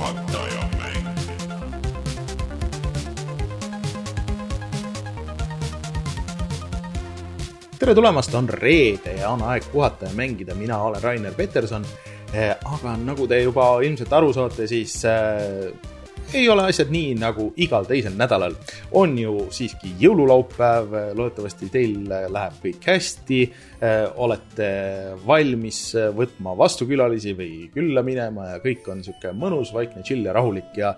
juhatajamäng. tere tulemast, on reede ja on aeg puhata ja mängida, mina olen Rainer Peterson. Äh, aga nagu te juba ilmselt aru saate, siis äh, ei ole asjad nii nagu igal teisel nädalal. on ju siiski jõululaupäev, loodetavasti teil läheb kõik hästi. olete valmis võtma vastukülalisi või külla minema ja kõik on sihuke mõnus, vaikne, chill ja rahulik ja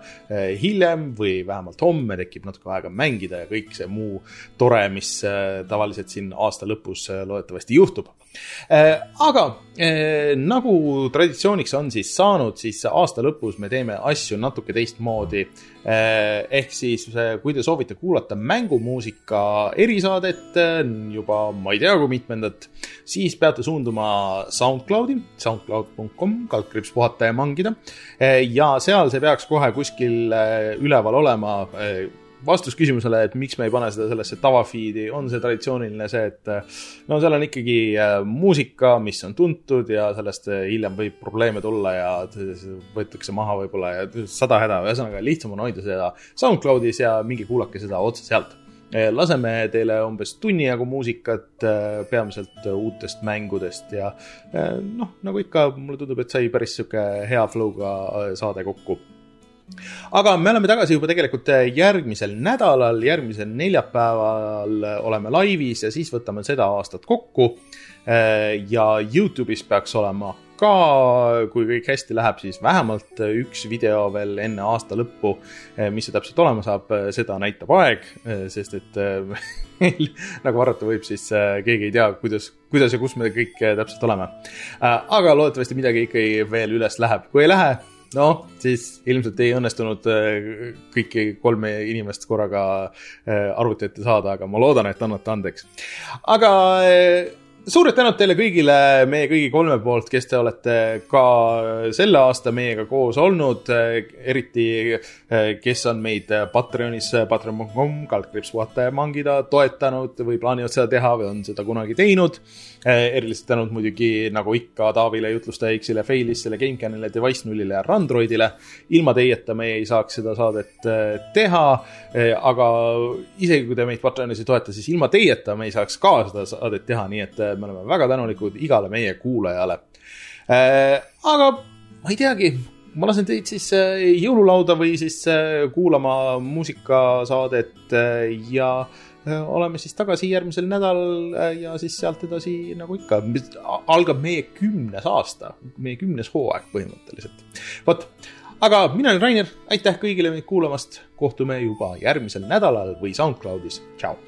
hiljem või vähemalt homme tekib natuke aega mängida ja kõik see muu tore, mis tavaliselt siin aasta lõpus loodetavasti juhtub Äh, aga äh, nagu traditsiooniks on siis saanud, siis aasta lõpus me teeme asju natuke teistmoodi. Äh, ehk siis, kui te soovite kuulata mängumuusika erisaadet juba ma ei tea kui mitmendat, siis peate suunduma SoundCloudi, soundcloud.com, kaldkriips puhata ja mangida. ja seal see peaks kohe kuskil üleval olema vastus küsimusele, et miks me ei pane seda sellesse tavafeed'i, on see traditsiooniline see, et no seal on ikkagi äh, muusika, mis on tuntud ja sellest äh, hiljem võib probleeme tulla ja võetakse maha võib-olla ja sada häda, ühesõnaga lihtsam on hoida seda SoundCloudis ja minge kuulake seda otse sealt. Äh, laseme teile umbes tunni jagu muusikat, peamiselt uutest mängudest ja noh, nagu ikka, mulle tundub, et sai päris sihuke hea flow'ga saade kokku aga me oleme tagasi juba tegelikult äh, järgmisel nädalal, järgmisel neljapäeval äh, oleme laivis ja siis võtame seda aastat kokku. Äh, ja Youtube'is peaks olema ka, kui kõik hästi läheb, siis vähemalt üks video veel enne aasta lõppu. mis see täpselt olema saab, seda näitab aeg, sest et nagu arvata võib, siis keegi ei tea, kuidas, kuidas ja kus me kõik täpselt oleme. aga loodetavasti midagi ikkagi veel üles läheb, kui ei lähe noh, siis ilmselt ei õnnestunud äh, kõiki kolme inimest korraga äh, arvuti ette saada, aga ma loodan, et annate andeks. aga äh, suured tänud teile kõigile, meie kõigi kolme poolt, kes te olete ka selle aasta meiega koos olnud, eriti kes on meid Patreonis, patreon.com, kaldkriips puhata ja mangida toetanud või plaanivad seda teha või on seda kunagi teinud Eh, erilised tänud muidugi nagu ikka Taavile, jutlustaja X-ile, Failisele, GameCanile, Device nullile ja Randroidile. ilma teieta me ei saaks seda saadet eh, teha. Eh, aga isegi kui te meid Patreonis ei toeta, siis ilma teieta me ei saaks ka seda saadet teha, nii et me oleme väga tänulikud igale meie kuulajale. aga ma ei teagi, ma lasen teid siis jõululauda või siis kuulama muusikasaadet ja Äh, oleme siis tagasi järgmisel nädalal äh, ja siis sealt edasi nagu ikka, algab meie kümnes aasta, meie kümnes hooaeg põhimõtteliselt. vot, aga mina olen Rainer, aitäh kõigile meid kuulamast, kohtume juba järgmisel nädalal või SoundCloudis, tšau